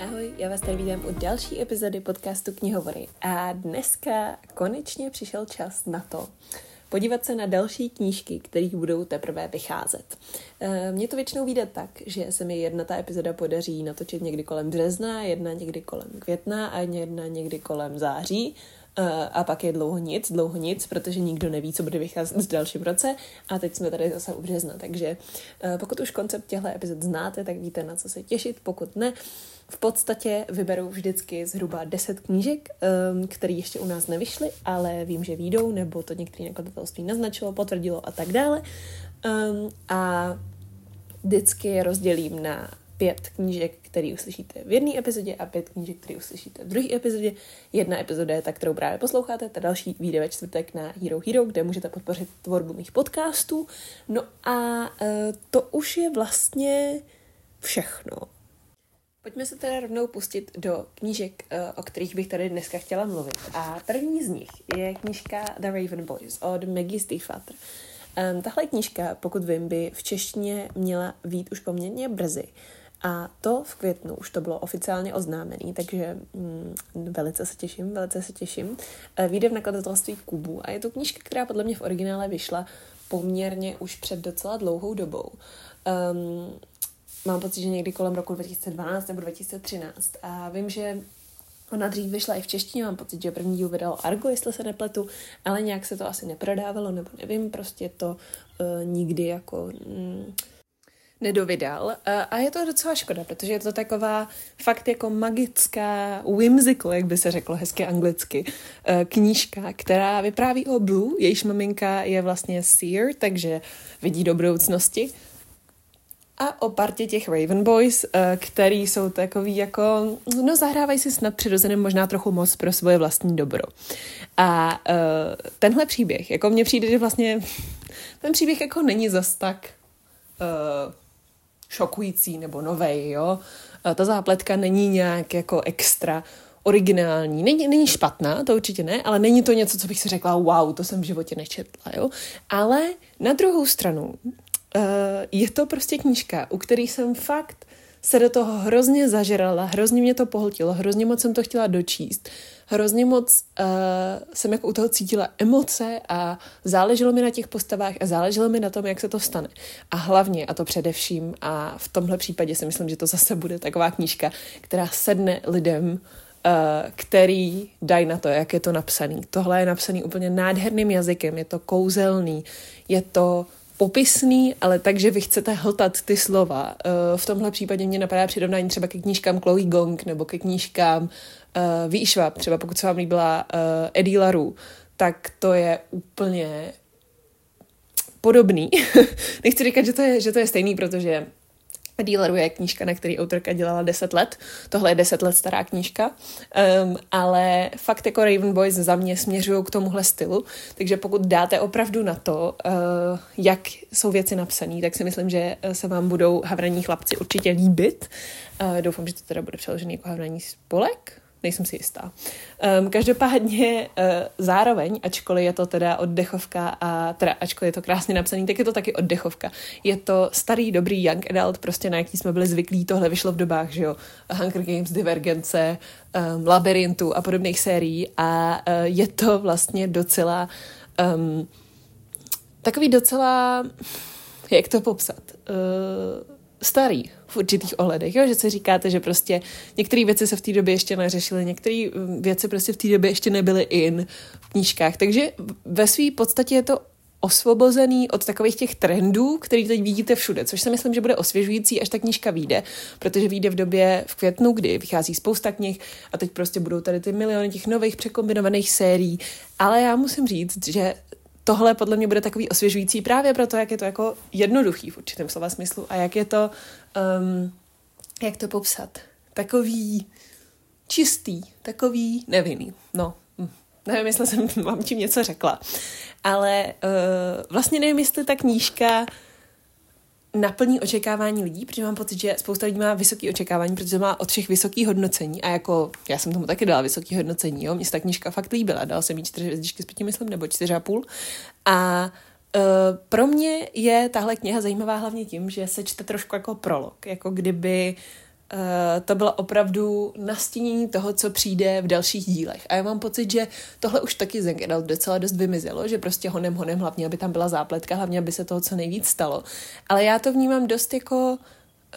Ahoj, já vás tady vítám u další epizody podcastu Knihovory a dneska konečně přišel čas na to, podívat se na další knížky, které budou teprve vycházet. Eh, mně to většinou vyjde tak, že se mi jedna ta epizoda podaří natočit někdy kolem března, jedna někdy kolem května a jedna někdy kolem září. Eh, a pak je dlouho nic, dlouho nic, protože nikdo neví, co bude vycházet v dalším roce a teď jsme tady zase u března, takže eh, pokud už koncept těchto epizod znáte, tak víte, na co se těšit, pokud ne, v podstatě vyberu vždycky zhruba 10 knížek, um, které ještě u nás nevyšly, ale vím, že výjdou, nebo to některé nakladatelství naznačilo, potvrdilo a tak dále. Um, a vždycky je rozdělím na pět knížek, které uslyšíte v jedné epizodě a pět knížek, které uslyšíte v druhé epizodě. Jedna epizoda je ta, kterou právě posloucháte, ta další vyjde ve čtvrtek na Hero Hero, kde můžete podpořit tvorbu mých podcastů. No a uh, to už je vlastně všechno. Pojďme se teda rovnou pustit do knížek, eh, o kterých bych tady dneska chtěla mluvit. A první z nich je knížka The Raven Boys od Maggie Stiefvater. Um, tahle knížka, pokud vím, by v češtině měla být už poměrně brzy. A to v květnu už to bylo oficiálně oznámené, takže mm, velice se těším, velice se těším. E, vyjde v nakladatelství Kubu a je to knížka, která podle mě v originále vyšla poměrně už před docela dlouhou dobou. Um, mám pocit, že někdy kolem roku 2012 nebo 2013. A vím, že Ona dřív vyšla i v češtině, mám pocit, že první díl vydalo Argo, jestli se nepletu, ale nějak se to asi neprodávalo, nebo nevím, prostě to uh, nikdy jako mm, nedovydal. Uh, a je to docela škoda, protože je to taková fakt jako magická whimsical, jak by se řeklo hezky anglicky, uh, knížka, která vypráví o Blue, jejíž maminka je vlastně seer, takže vidí do budoucnosti a o partě těch Raven Boys, eh, který jsou takový jako, no zahrávají si snad přirozeným možná trochu moc pro svoje vlastní dobro. A uh, tenhle příběh, jako mně přijde, že vlastně ten příběh jako není zas tak uh, šokující nebo novej, jo. Uh, ta zápletka není nějak jako extra originální. Není, není špatná, to určitě ne, ale není to něco, co bych si řekla, wow, to jsem v životě nečetla, jo. Ale na druhou stranu, je to prostě knížka, u které jsem fakt se do toho hrozně zažrala, hrozně mě to pohltilo, hrozně moc jsem to chtěla dočíst, hrozně moc uh, jsem jako u toho cítila emoce a záleželo mi na těch postavách a záleželo mi na tom, jak se to stane. A hlavně, a to především, a v tomhle případě si myslím, že to zase bude taková knížka, která sedne lidem, uh, který dají na to, jak je to napsaný. Tohle je napsaný úplně nádherným jazykem, je to kouzelný, je to popisný, ale takže vy chcete hltat ty slova. Eh, v tomhle případě mě napadá přirovnání třeba ke knížkám Chloe Gong nebo ke knížkám uh, Výšvab, třeba pokud se vám líbila uh, Eddie Laru, tak to je úplně podobný. Nechci říkat, že to je, že to je stejný, protože Dealeru je knížka, na který autorka dělala 10 let. Tohle je 10 let stará knížka. Um, ale fakt jako Raven Boys za mě směřují k tomuhle stylu. Takže pokud dáte opravdu na to, uh, jak jsou věci napsané, tak si myslím, že se vám budou havraní chlapci určitě líbit. Uh, doufám, že to teda bude přeložený jako havraní spolek nejsem si jistá. Um, každopádně uh, zároveň, ačkoliv je to teda oddechovka a teda ačkoliv je to krásně napsaný, tak je to taky oddechovka. Je to starý, dobrý young adult, prostě na jaký jsme byli zvyklí, tohle vyšlo v dobách, že jo, Hunger Games, Divergence, um, Labyrintu a podobných sérií a uh, je to vlastně docela um, takový docela, jak to popsat, uh, starý v určitých ohledech, jo? že si říkáte, že prostě některé věci se v té době ještě neřešily, některé mm, věci prostě v té době ještě nebyly in v knížkách, takže ve své podstatě je to osvobozený od takových těch trendů, který teď vidíte všude, což si myslím, že bude osvěžující, až ta knížka vyjde, protože vyjde v době v květnu, kdy vychází spousta knih a teď prostě budou tady ty miliony těch nových překombinovaných sérií, ale já musím říct, že tohle podle mě bude takový osvěžující právě proto, jak je to jako jednoduchý v určitém slova smyslu a jak je to, um, jak to popsat, takový čistý, takový nevinný. No, hm, nevím, jestli jsem vám tím něco řekla, ale uh, vlastně nevím, jestli ta knížka naplní očekávání lidí, protože mám pocit, že spousta lidí má vysoké očekávání, protože má od všech vysoký hodnocení. A jako já jsem tomu taky dala vysoké hodnocení, jo, mně se ta knížka fakt líbila, dala jsem jí čtyři hvězdičky z pěti, myslím, nebo čtyři a půl. A Uh, pro mě je tahle kniha zajímavá hlavně tím, že se čte trošku jako prolog, jako kdyby to bylo opravdu nastínění toho, co přijde v dalších dílech. A já mám pocit, že tohle už taky z docela dost vymizelo, že prostě honem honem, hlavně, aby tam byla zápletka, hlavně, aby se toho co nejvíc stalo. Ale já to vnímám dost jako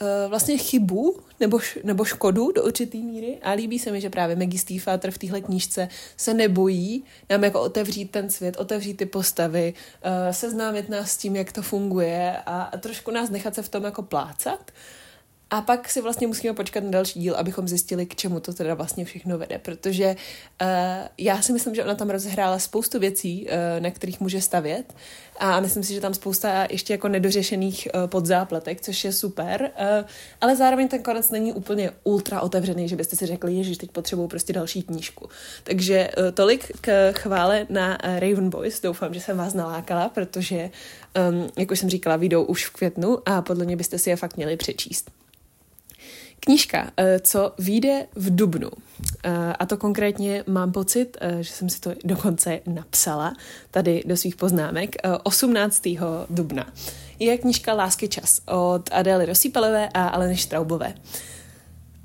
uh, vlastně chybu nebo, nebo škodu do určitý míry a líbí se mi, že právě Maggie Stiefvater v téhle knížce se nebojí nám jako otevřít ten svět, otevřít ty postavy, uh, seznámit nás s tím, jak to funguje a, a trošku nás nechat se v tom jako plácat. A pak si vlastně musíme počkat na další díl, abychom zjistili, k čemu to teda vlastně všechno vede, protože uh, já si myslím, že ona tam rozehrála spoustu věcí, uh, na kterých může stavět a myslím si, že tam spousta ještě jako nedořešených uh, podzápletek, což je super, uh, ale zároveň ten konec není úplně ultra otevřený, že byste si řekli, že teď potřebuju prostě další knížku. Takže uh, tolik k chvále na uh, Raven Boys, doufám, že jsem vás nalákala, protože, um, jak už jsem říkala, vyjdou už v květnu a podle mě byste si je fakt měli přečíst. Knížka, eh, co vyjde v Dubnu, eh, a to konkrétně mám pocit, eh, že jsem si to dokonce napsala tady do svých poznámek, 18. dubna, je knížka Lásky čas od Adély Rosípalové a Aleny Štraubové.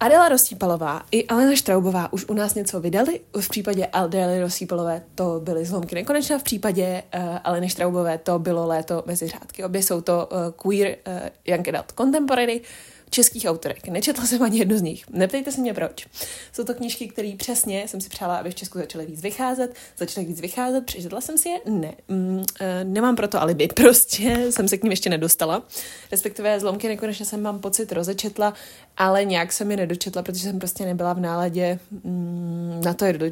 Adela Rosípalová i Alena Štraubová už u nás něco vydali. V případě Adély Rosípalové to byly zlomky nekonečná, v případě uh, Aleny Štraubové to bylo léto mezi řádky. Obě jsou to uh, queer uh, young adult contemporary. Uh, českých autorek. Nečetla jsem ani jednu z nich. Neptejte se mě proč. Jsou to knížky, které přesně jsem si přála, aby v Česku začaly víc vycházet. Začaly víc vycházet, přečetla jsem si je? Ne. Mm, e, nemám proto alibi, prostě jsem se k ním ještě nedostala. Respektive zlomky nekonečně jsem mám pocit rozečetla, ale nějak jsem je nedočetla, protože jsem prostě nebyla v náladě mm, na, to je do,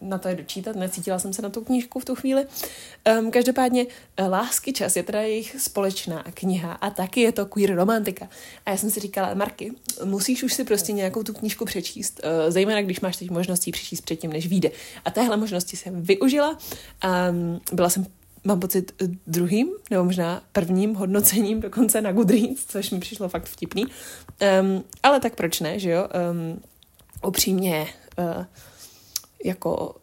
na to je dočítat. Necítila jsem se na tu knížku v tu chvíli. Um, každopádně e, Lásky čas je teda jejich společná kniha a taky je to queer romantika. A já jsem si říkala, říkala, Marky, musíš už si prostě nějakou tu knížku přečíst, uh, zejména když máš teď možnost ji přečíst předtím, než vyjde. A téhle možnosti jsem využila. Um, byla jsem mám pocit druhým, nebo možná prvním hodnocením dokonce na Goodreads, což mi přišlo fakt vtipný. Um, ale tak proč ne, že jo? Um, upřímně uh, jako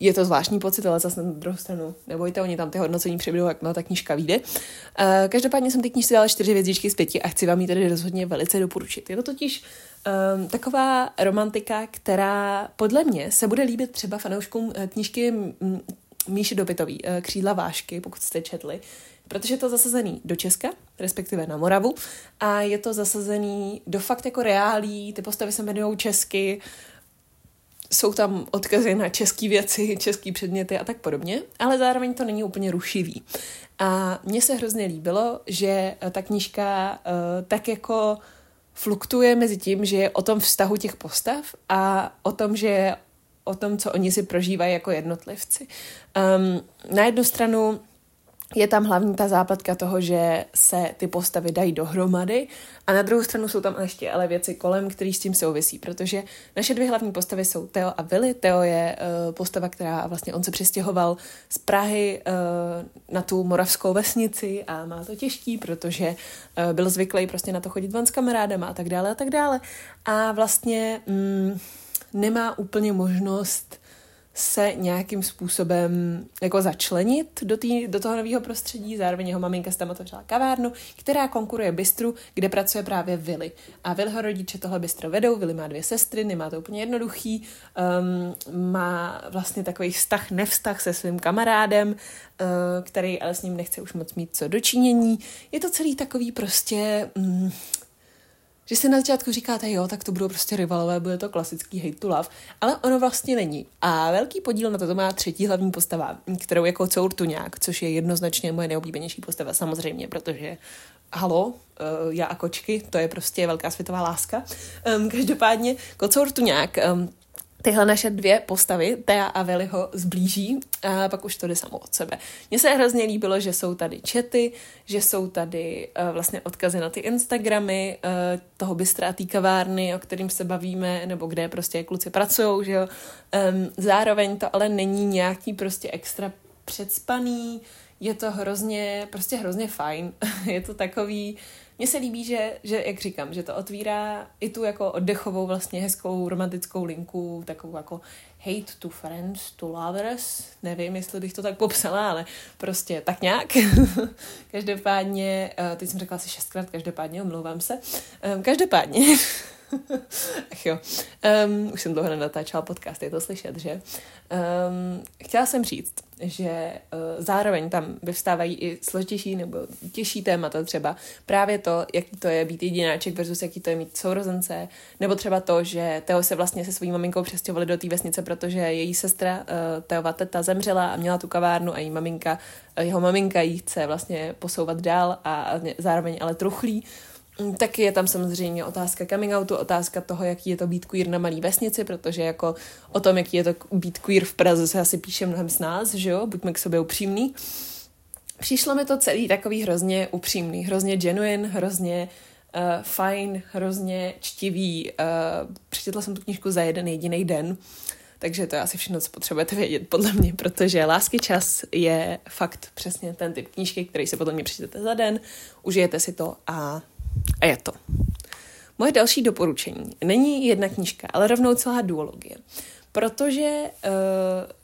je to zvláštní pocit, ale zase na druhou stranu nebojte, oni tam ty hodnocení přibydou, jak ta knížka vyjde. Uh, každopádně jsem ty knížce dala čtyři hvězdičky z pěti a chci vám ji tedy rozhodně velice doporučit. Je to totiž um, taková romantika, která podle mě se bude líbit třeba fanouškům eh, knížky Míši Dopitový, uh, Křídla vášky, pokud jste četli, protože je to zasazený do Česka, respektive na Moravu, a je to zasazený do fakt jako reálí, ty postavy se jmenují česky, jsou tam odkazy na české věci, české předměty a tak podobně, ale zároveň to není úplně rušivý. A mně se hrozně líbilo, že ta knížka uh, tak jako fluktuje mezi tím, že je o tom vztahu těch postav a o tom, že je o tom, co oni si prožívají jako jednotlivci. Um, na jednu stranu je tam hlavní ta zápletka toho, že se ty postavy dají dohromady a na druhou stranu jsou tam ještě ale věci kolem, které s tím souvisí, protože naše dvě hlavní postavy jsou Teo a Willy. Teo je uh, postava, která vlastně on se přistěhoval z Prahy uh, na tu moravskou vesnici a má to těžký, protože uh, byl zvyklý prostě na to chodit ven s kamarádem a tak dále a tak dále. A vlastně mm, nemá úplně možnost se nějakým způsobem jako začlenit do, tý, do toho nového prostředí. Zároveň jeho maminka se tam otevřela kavárnu, která konkuruje bistru, kde pracuje právě Vili. A Viliho rodiče tohle bistro vedou. Vili má dvě sestry, nemá to úplně jednoduchý. Um, má vlastně takový vztah, nevztah se svým kamarádem, uh, který ale s ním nechce už moc mít co dočinění. Je to celý takový prostě... Um, že si na začátku říkáte, jo, tak to budou prostě rivalové, bude to klasický hate to love, ale ono vlastně není. A velký podíl na to, má třetí hlavní postava, kterou jako Courtuňák, což je jednoznačně moje neoblíbenější postava, samozřejmě, protože halo, uh, já a kočky, to je prostě velká světová láska. Um, každopádně Kocour Tuňák tyhle naše dvě postavy, Tea a Veliho, zblíží a pak už to jde samo od sebe. Mně se hrozně líbilo, že jsou tady čety, že jsou tady uh, vlastně odkazy na ty Instagramy uh, toho bystra té kavárny, o kterým se bavíme, nebo kde prostě kluci pracují, že jo. Um, zároveň to ale není nějaký prostě extra předspaný, je to hrozně, prostě hrozně fajn. je to takový, mně se líbí, že, že, jak říkám, že to otvírá i tu jako oddechovou vlastně hezkou romantickou linku, takovou jako hate to friends, to lovers, nevím, jestli bych to tak popsala, ale prostě tak nějak. každopádně, eh, teď jsem řekla asi šestkrát, každopádně, omlouvám se. Um, každopádně, Ach jo. Um, už jsem dlouho nenatáčela podcast, je to slyšet, že? Um, chtěla jsem říct, že uh, zároveň tam vyvstávají i složitější nebo těžší témata, třeba právě to, jaký to je být jedináček versus jaký to je mít sourozence, nebo třeba to, že Teo se vlastně se svou maminkou přestěhovali do té vesnice, protože její sestra, uh, Teova teta, zemřela a měla tu kavárnu a její maminka, uh, jeho maminka jí chce vlastně posouvat dál a, zároveň ale truchlí. Taky je tam samozřejmě otázka coming outu, otázka toho, jaký je to být queer na malý vesnici, protože jako o tom, jaký je to být queer v Praze, se asi píše mnohem z nás, že jo, buďme k sobě upřímný. Přišlo mi to celý takový hrozně upřímný, hrozně genuine, hrozně uh, fajn, hrozně čtivý. Uh, přečetla jsem tu knižku za jeden jediný den, takže to je asi všechno, co potřebujete vědět, podle mě, protože Lásky čas je fakt přesně ten typ knížky, který se podle mě přečtete za den, užijete si to a a je to. Moje další doporučení není jedna knížka, ale rovnou celá duologie. Protože uh,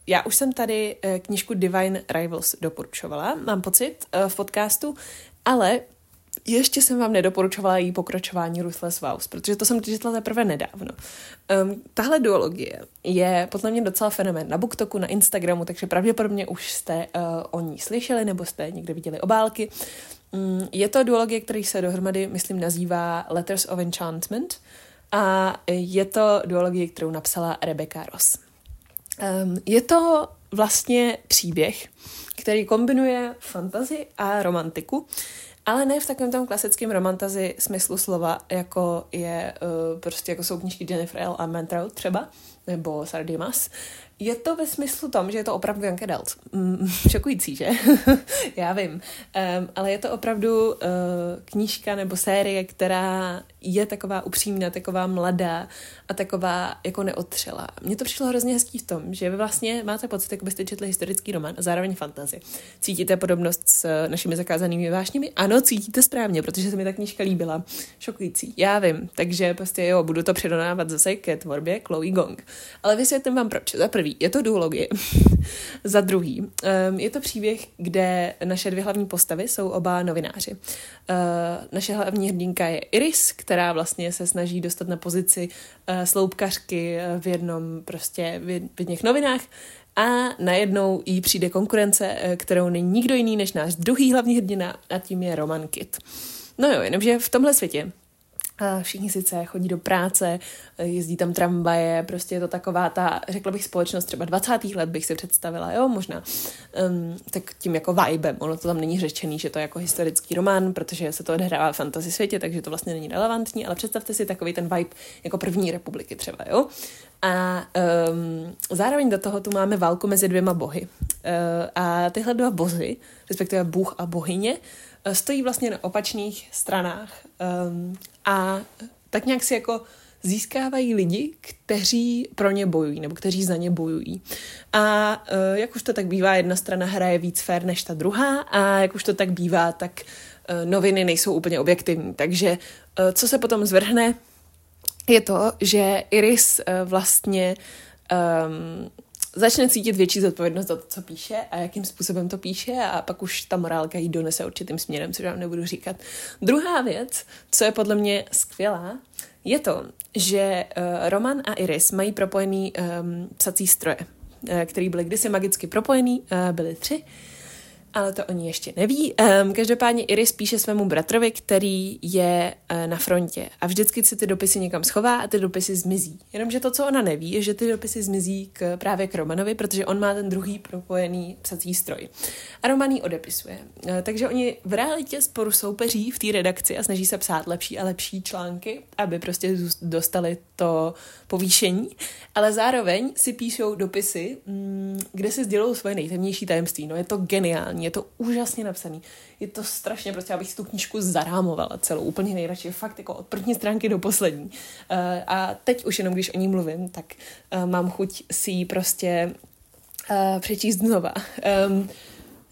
já už jsem tady uh, Divine Rivals doporučovala, mám pocit, uh, v podcastu, ale ještě jsem vám nedoporučovala její pokračování Ruthless Vows, protože to jsem četla teprve nedávno. Um, tahle duologie je podle mě docela fenomén na BookToku, na Instagramu, takže pravděpodobně už jste uh, o ní slyšeli nebo jste někde viděli obálky. Um, je to duologie, který se dohromady, myslím, nazývá Letters of Enchantment a je to duologie, kterou napsala Rebecca Ross. Um, je to vlastně příběh, který kombinuje fantazi a romantiku ale ne v takovém tom klasickém romantazi smyslu slova, jako je uh, prostě jako jsou Jennifer L. a Mantrout třeba, nebo Sardimas, je to ve smyslu tom, že je to opravdu Young Adult. Mm, šokující, že? Já vím. Um, ale je to opravdu uh, knížka nebo série, která je taková upřímná, taková mladá a taková jako neotřelá. Mně to přišlo hrozně hezký v tom, že vy vlastně máte pocit, jako byste četli historický román a zároveň fantazy. Cítíte podobnost s našimi zakázanými vášněmi? Ano, cítíte správně, protože se mi ta knížka líbila. Šokující, já vím. Takže prostě jo, budu to předonávat zase ke tvorbě Chloe Gong. Ale vysvětlím vám proč. Za prvý, je to duologie. Za druhý, um, je to příběh, kde naše dvě hlavní postavy jsou oba novináři. Uh, naše hlavní hrdinka je Iris, která vlastně se snaží dostat na pozici uh, sloupkařky v jednom prostě v jedných novinách a najednou jí přijde konkurence, kterou není nikdo jiný než náš druhý hlavní hrdina a tím je Roman Kit. No jo, jenomže v tomhle světě Všichni sice chodí do práce, jezdí tam tramvaje, prostě je to taková ta, řekla bych, společnost třeba 20. let bych si představila, jo, možná. Um, tak tím jako vibem, ono to tam není řečený, že to je jako historický román, protože se to odhrává v fantasy světě, takže to vlastně není relevantní, ale představte si takový ten vibe jako první republiky třeba, jo. A um, zároveň do toho tu máme válku mezi dvěma bohy. Uh, a tyhle dva bohy, respektive bůh a bohyně, stojí vlastně na opačných stranách um, a tak nějak si jako získávají lidi, kteří pro ně bojují nebo kteří za ně bojují. A uh, jak už to tak bývá, jedna strana hraje víc fér než ta druhá a jak už to tak bývá, tak uh, noviny nejsou úplně objektivní. Takže co se potom zvrhne, je to, že Iris vlastně um, začne cítit větší zodpovědnost za to, co píše a jakým způsobem to píše a pak už ta morálka jí donese určitým směrem, co vám nebudu říkat. Druhá věc, co je podle mě skvělá, je to, že uh, Roman a Iris mají propojený um, psací stroje, uh, který byly kdysi magicky propojený, uh, byly tři ale to oni ještě neví. Um, každopádně Iris píše svému bratrovi, který je uh, na frontě a vždycky si ty dopisy někam schová a ty dopisy zmizí. Jenomže to, co ona neví, je, že ty dopisy zmizí k, právě k Romanovi, protože on má ten druhý propojený psací stroj. A Roman ji odepisuje. Uh, takže oni v realitě sporu soupeří v té redakci a snaží se psát lepší a lepší články, aby prostě dostali to povýšení, ale zároveň si píšou dopisy, mm, kde si sdělují svoje nejtemnější tajemství. No je to geniální, je to úžasně napsaný, je to strašně, prostě abych si tu knížku zarámovala celou, úplně nejradši, fakt jako od první stránky do poslední. Uh, a teď už jenom, když o ní mluvím, tak uh, mám chuť si ji prostě uh, přečíst znova. Um,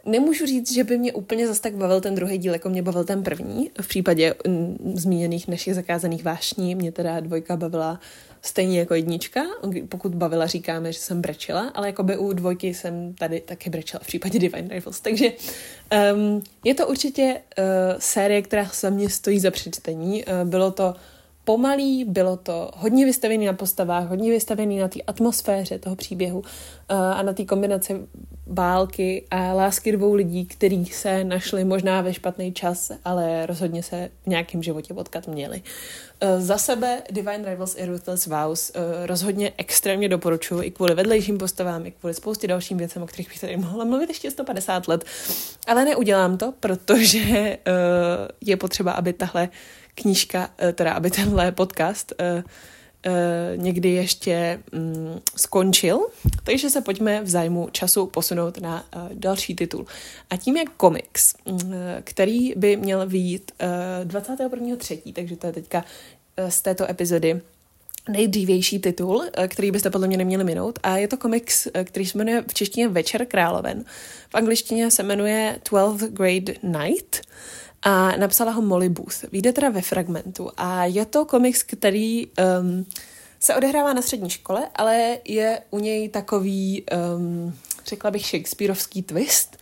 Nemůžu říct, že by mě úplně zase tak bavil ten druhý díl, jako mě bavil ten první. V případě mm, zmíněných našich zakázaných vášní mě teda dvojka bavila stejně jako jednička. Pokud bavila, říkáme, že jsem brečela, ale jako by u dvojky jsem tady taky brečela v případě Divine Rivals. Takže um, je to určitě uh, série, která za mě stojí za přečtení. Uh, bylo to pomalý, bylo to hodně vystavený na postavách, hodně vystavený na té atmosféře toho příběhu uh, a na té kombinaci války a lásky dvou lidí, kteří se našli možná ve špatný čas, ale rozhodně se v nějakém životě potkat měli. Uh, za sebe Divine Rivals i Ruthless Vows uh, rozhodně extrémně doporučuji i kvůli vedlejším postavám, i kvůli spoustě dalším věcem, o kterých bych tady mohla mluvit ještě 150 let. Ale neudělám to, protože je potřeba, aby tahle knížka, eh, teda aby tenhle podcast někdy ještě um, skončil. Takže se pojďme v zájmu času posunout na uh, další titul. A tím je komiks, uh, který by měl vyjít uh, 21.3., takže to je teďka uh, z této epizody nejdřívější titul, který byste podle mě neměli minout. A je to komiks, který se jmenuje v češtině Večer královen. V angličtině se jmenuje 12th Grade Night a napsala ho Molly Booth. Vyjde teda ve fragmentu a je to komiks, který um, se odehrává na střední škole, ale je u něj takový, um, řekla bych, Shakespeareovský twist.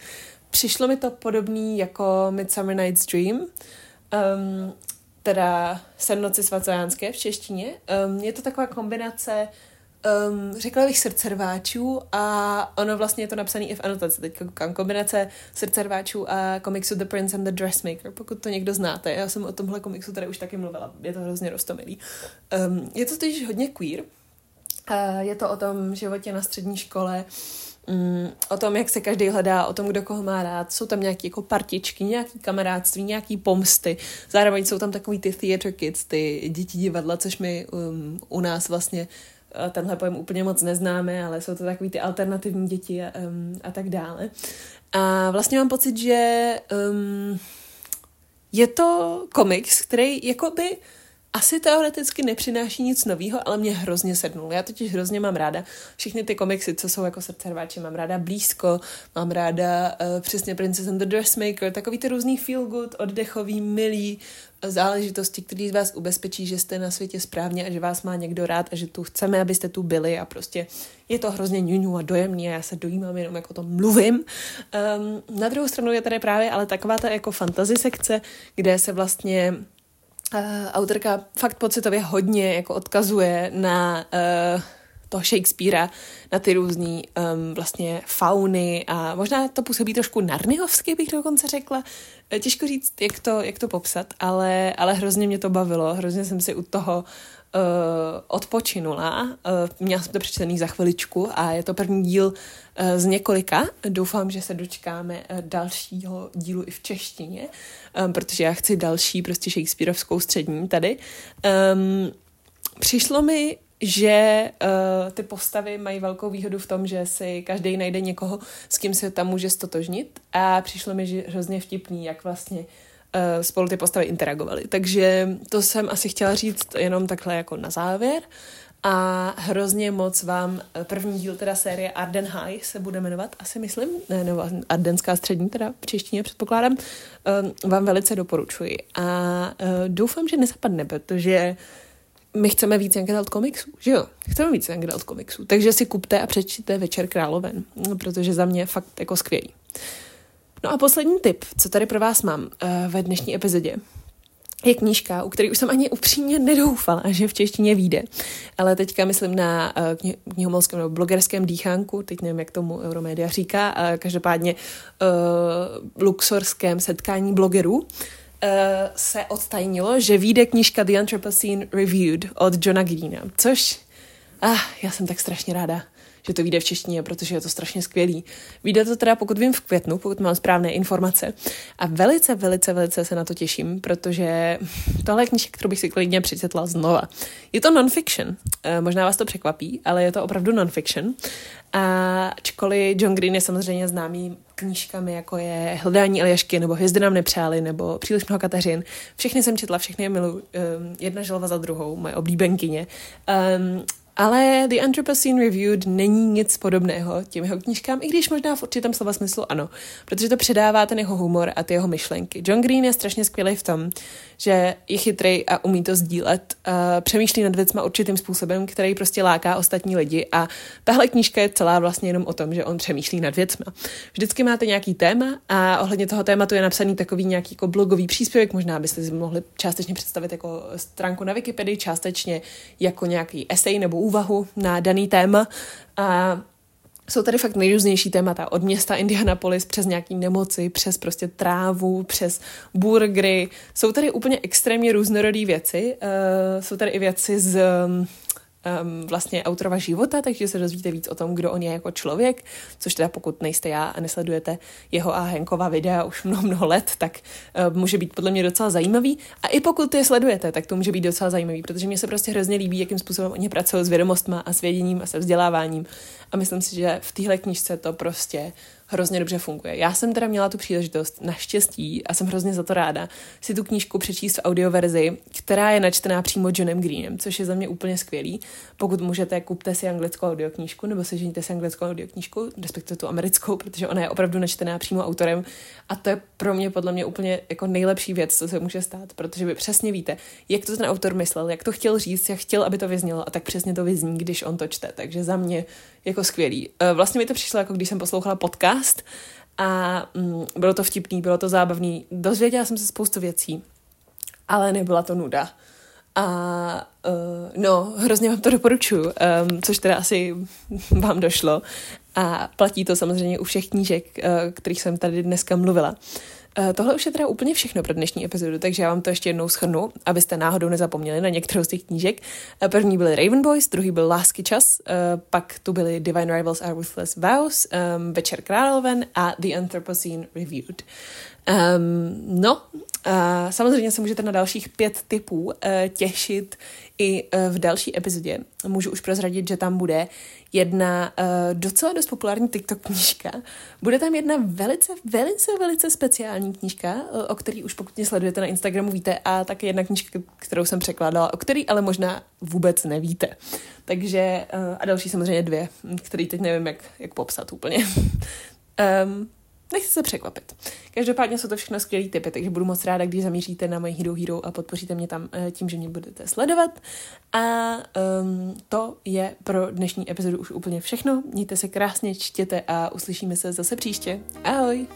Přišlo mi to podobný jako Midsummer Night's Dream, um, teda Sen noci svatojánské v češtině. Um, je to taková kombinace um, řekla bych srdcerváčů a ono vlastně je to napsané i v anotaci. Teď koukám kombinace srdcerváčů a komiksu The Prince and the Dressmaker, pokud to někdo znáte. Já jsem o tomhle komiksu tady už taky mluvila, je to hrozně rostomilý. Um, je to totiž hodně queer. Uh, je to o tom životě na střední škole, um, o tom, jak se každý hledá, o tom, kdo koho má rád. Jsou tam nějaké jako partičky, nějaký kamarádství, nějaký pomsty. Zároveň jsou tam takový ty theater kids, ty děti divadla, což my um, u nás vlastně tenhle pojem úplně moc neznáme, ale jsou to takový ty alternativní děti a, um, a tak dále. A vlastně mám pocit, že um, je to komiks, který jakoby asi teoreticky nepřináší nic nového, ale mě hrozně sednul. Já totiž hrozně mám ráda všechny ty komiksy, co jsou jako srdcerváči. Mám ráda Blízko, mám ráda uh, přesně Princess and the Dressmaker, takový ty různý feel good, oddechový, milý uh, záležitosti, které vás ubezpečí, že jste na světě správně a že vás má někdo rád a že tu chceme, abyste tu byli a prostě je to hrozně ňuňu a dojemný a já se dojímám jenom jako to mluvím. Um, na druhou stranu je tady právě ale taková ta jako fantasy sekce, kde se vlastně uh, autorka fakt pocitově hodně jako odkazuje na uh, toho Shakespearea, na ty různé um, vlastně fauny a možná to působí trošku narnihovsky, bych dokonce řekla. Eh, těžko říct, jak to, jak to popsat, ale, ale hrozně mě to bavilo, hrozně jsem si u toho odpočinula. Uh, měla jsem to přečtený za chviličku a je to první díl uh, z několika. Doufám, že se dočkáme dalšího dílu i v češtině, protože já chci další prostě Shakespeareovskou střední tady. Um, přišlo mi že uh, ty postavy mají velkou výhodu v tom, že si každý najde někoho, s kým se tam může stotožnit a přišlo mi že hrozně vtipný, jak vlastně uh, spolu ty postavy interagovaly. Takže to jsem asi chtěla říct jenom takhle jako na závěr. A hrozně moc vám eh, první díl teda série Arden High se bude jmenovat, asi myslím, ne, nebo Ardenská střední teda v češtině předpokládám, vám velice doporučuji. A doufám, že nezapadne, protože my chceme víc Young Adult komiksů, že jo? Chceme víc Young Adult komiksů. Takže si kupte a přečtěte Večer královen, protože za mě fakt jako skvělý. No a poslední tip, co tady pro vás mám uh, ve dnešní epizodě, je knížka, u které už jsem ani upřímně nedoufala, že v češtině vyjde. Ale teďka myslím na uh, knihomolském nebo blogerském dýchánku, teď nevím, jak tomu Euromedia říká, uh, každopádně uh, luxorském setkání blogerů, uh, se odtajnilo, že vyjde knížka The Anthropocene Reviewed od Johna Greena, což ah, já jsem tak strašně ráda, že to vyjde v češtině, protože je to strašně skvělý. Vyjde to teda, pokud vím, v květnu, pokud mám správné informace. A velice, velice, velice se na to těším, protože tohle je knížka, kterou bych si klidně přečetla znova. Je to non-fiction, uh, možná vás to překvapí, ale je to opravdu non-fiction. A ačkoliv John Green je samozřejmě známý knížkami, jako je Hledání Eliašky, nebo Hvězdy nám nepřáli, nebo Příliš mnoho Kateřin. Všechny jsem četla, všechny je milu. Um, jedna želva za druhou, moje oblíbenkyně. Um, Ale The Anthropocene Reviewed není nic podobného těm jeho knížkám, i když možná v určitém slova smyslu ano, protože to předává ten jeho humor a ty jeho myšlenky. John Green je strašně skvělý v tom, že je chytrý a umí to sdílet, uh, přemýšlí nad věcma určitým způsobem, který prostě láká ostatní lidi a tahle knížka je celá vlastně jenom o tom, že on přemýšlí nad věcma. Vždycky máte nějaký téma a ohledně toho tématu je napsaný takový nějaký jako blogový příspěvek, možná byste si mohli částečně představit jako stránku na Wikipedii, částečně jako nějaký esej nebo úvahu na daný téma. A jsou tady fakt nejrůznější témata, od města Indianapolis přes nějaký nemoci, přes prostě trávu, přes burgery. Jsou tady úplně extrémně různorodé věci. Uh, jsou tady i věci z um, vlastně autorova života, takže se dozvíte víc o tom, kdo on je jako člověk, což teda pokud nejste já a nesledujete jeho a Henkova videa už mnoho, mnoho let, tak uh, může být podle mě docela zajímavý. A i pokud je sledujete, tak to může být docela zajímavý, protože mě se prostě hrozně líbí, jakým způsobem oni pracují s vědomostma a s věděním a se vzděláváním. A myslím si, že v téhle knižce to prostě hrozně dobře funguje. Já jsem teda měla tu příležitost, naštěstí, a jsem hrozně za to ráda, si tu knížku přečíst v audioverzi, která je načtená přímo Johnem Greenem, což je za mě úplně skvělý. Pokud můžete, kupte si anglickou audioknížku nebo seženíte si anglickou audioknížku, respektive tu americkou, protože ona je opravdu načtená přímo autorem. A to je pro mě podle mě úplně jako nejlepší věc, co se může stát, protože vy přesně víte, jak to ten autor myslel, jak to chtěl říct, jak chtěl, aby to vyznělo a tak přesně to vyzní, když on to čte. Takže za mě jako skvělý. Eh, vlastně mi to přišlo, jako když jsem poslouchala podcast a mm, bylo to vtipný, bylo to zábavný, dozvěděla jsem se spoustu věcí, ale nebyla to nuda. A uh, no, hrozně vám to doporučuji, um, což teda asi vám došlo. A platí to samozřejmě u všech knížek, uh, kterých jsem tady dneska mluvila. Eh, tohle už je teda úplně všechno pro dnešní epizodu, takže já vám to ještě jednou schrnu, abyste náhodou nezapomněli na některou z těch knížek. Eh, první byly Raven Boys, druhý byl Lásky čas, eh, pak tu byly Divine Rivals are Ruthless Vows, Večer královen a The Anthropocene Reviewed. Um, no, samozřejmě se můžete na dalších pět typů uh, těšit i uh, v další epizodě. Můžu už prozradit, že tam bude jedna docela dost populární TikTok knížka. Bude tam jedna velice, velice, velice speciální knížka, o který už pokud mě sledujete na Instagramu víte, a také jedna knížka, kterou jsem překládala, o který ale možná vůbec nevíte. Takže a další samozřejmě dvě, které teď nevím, jak, jak popsat úplně. um, Nechci se překvapit. Každopádně jsou to všechno skvělé typy, takže budu moc ráda, když zamíříte na moji Hero Hero a podpoříte mě tam eh, tím, že mě budete sledovat. A um, to je pro dnešní epizodu už úplně všechno. Mějte se krásně, čtěte a uslyšíme se zase příště. Ahoj!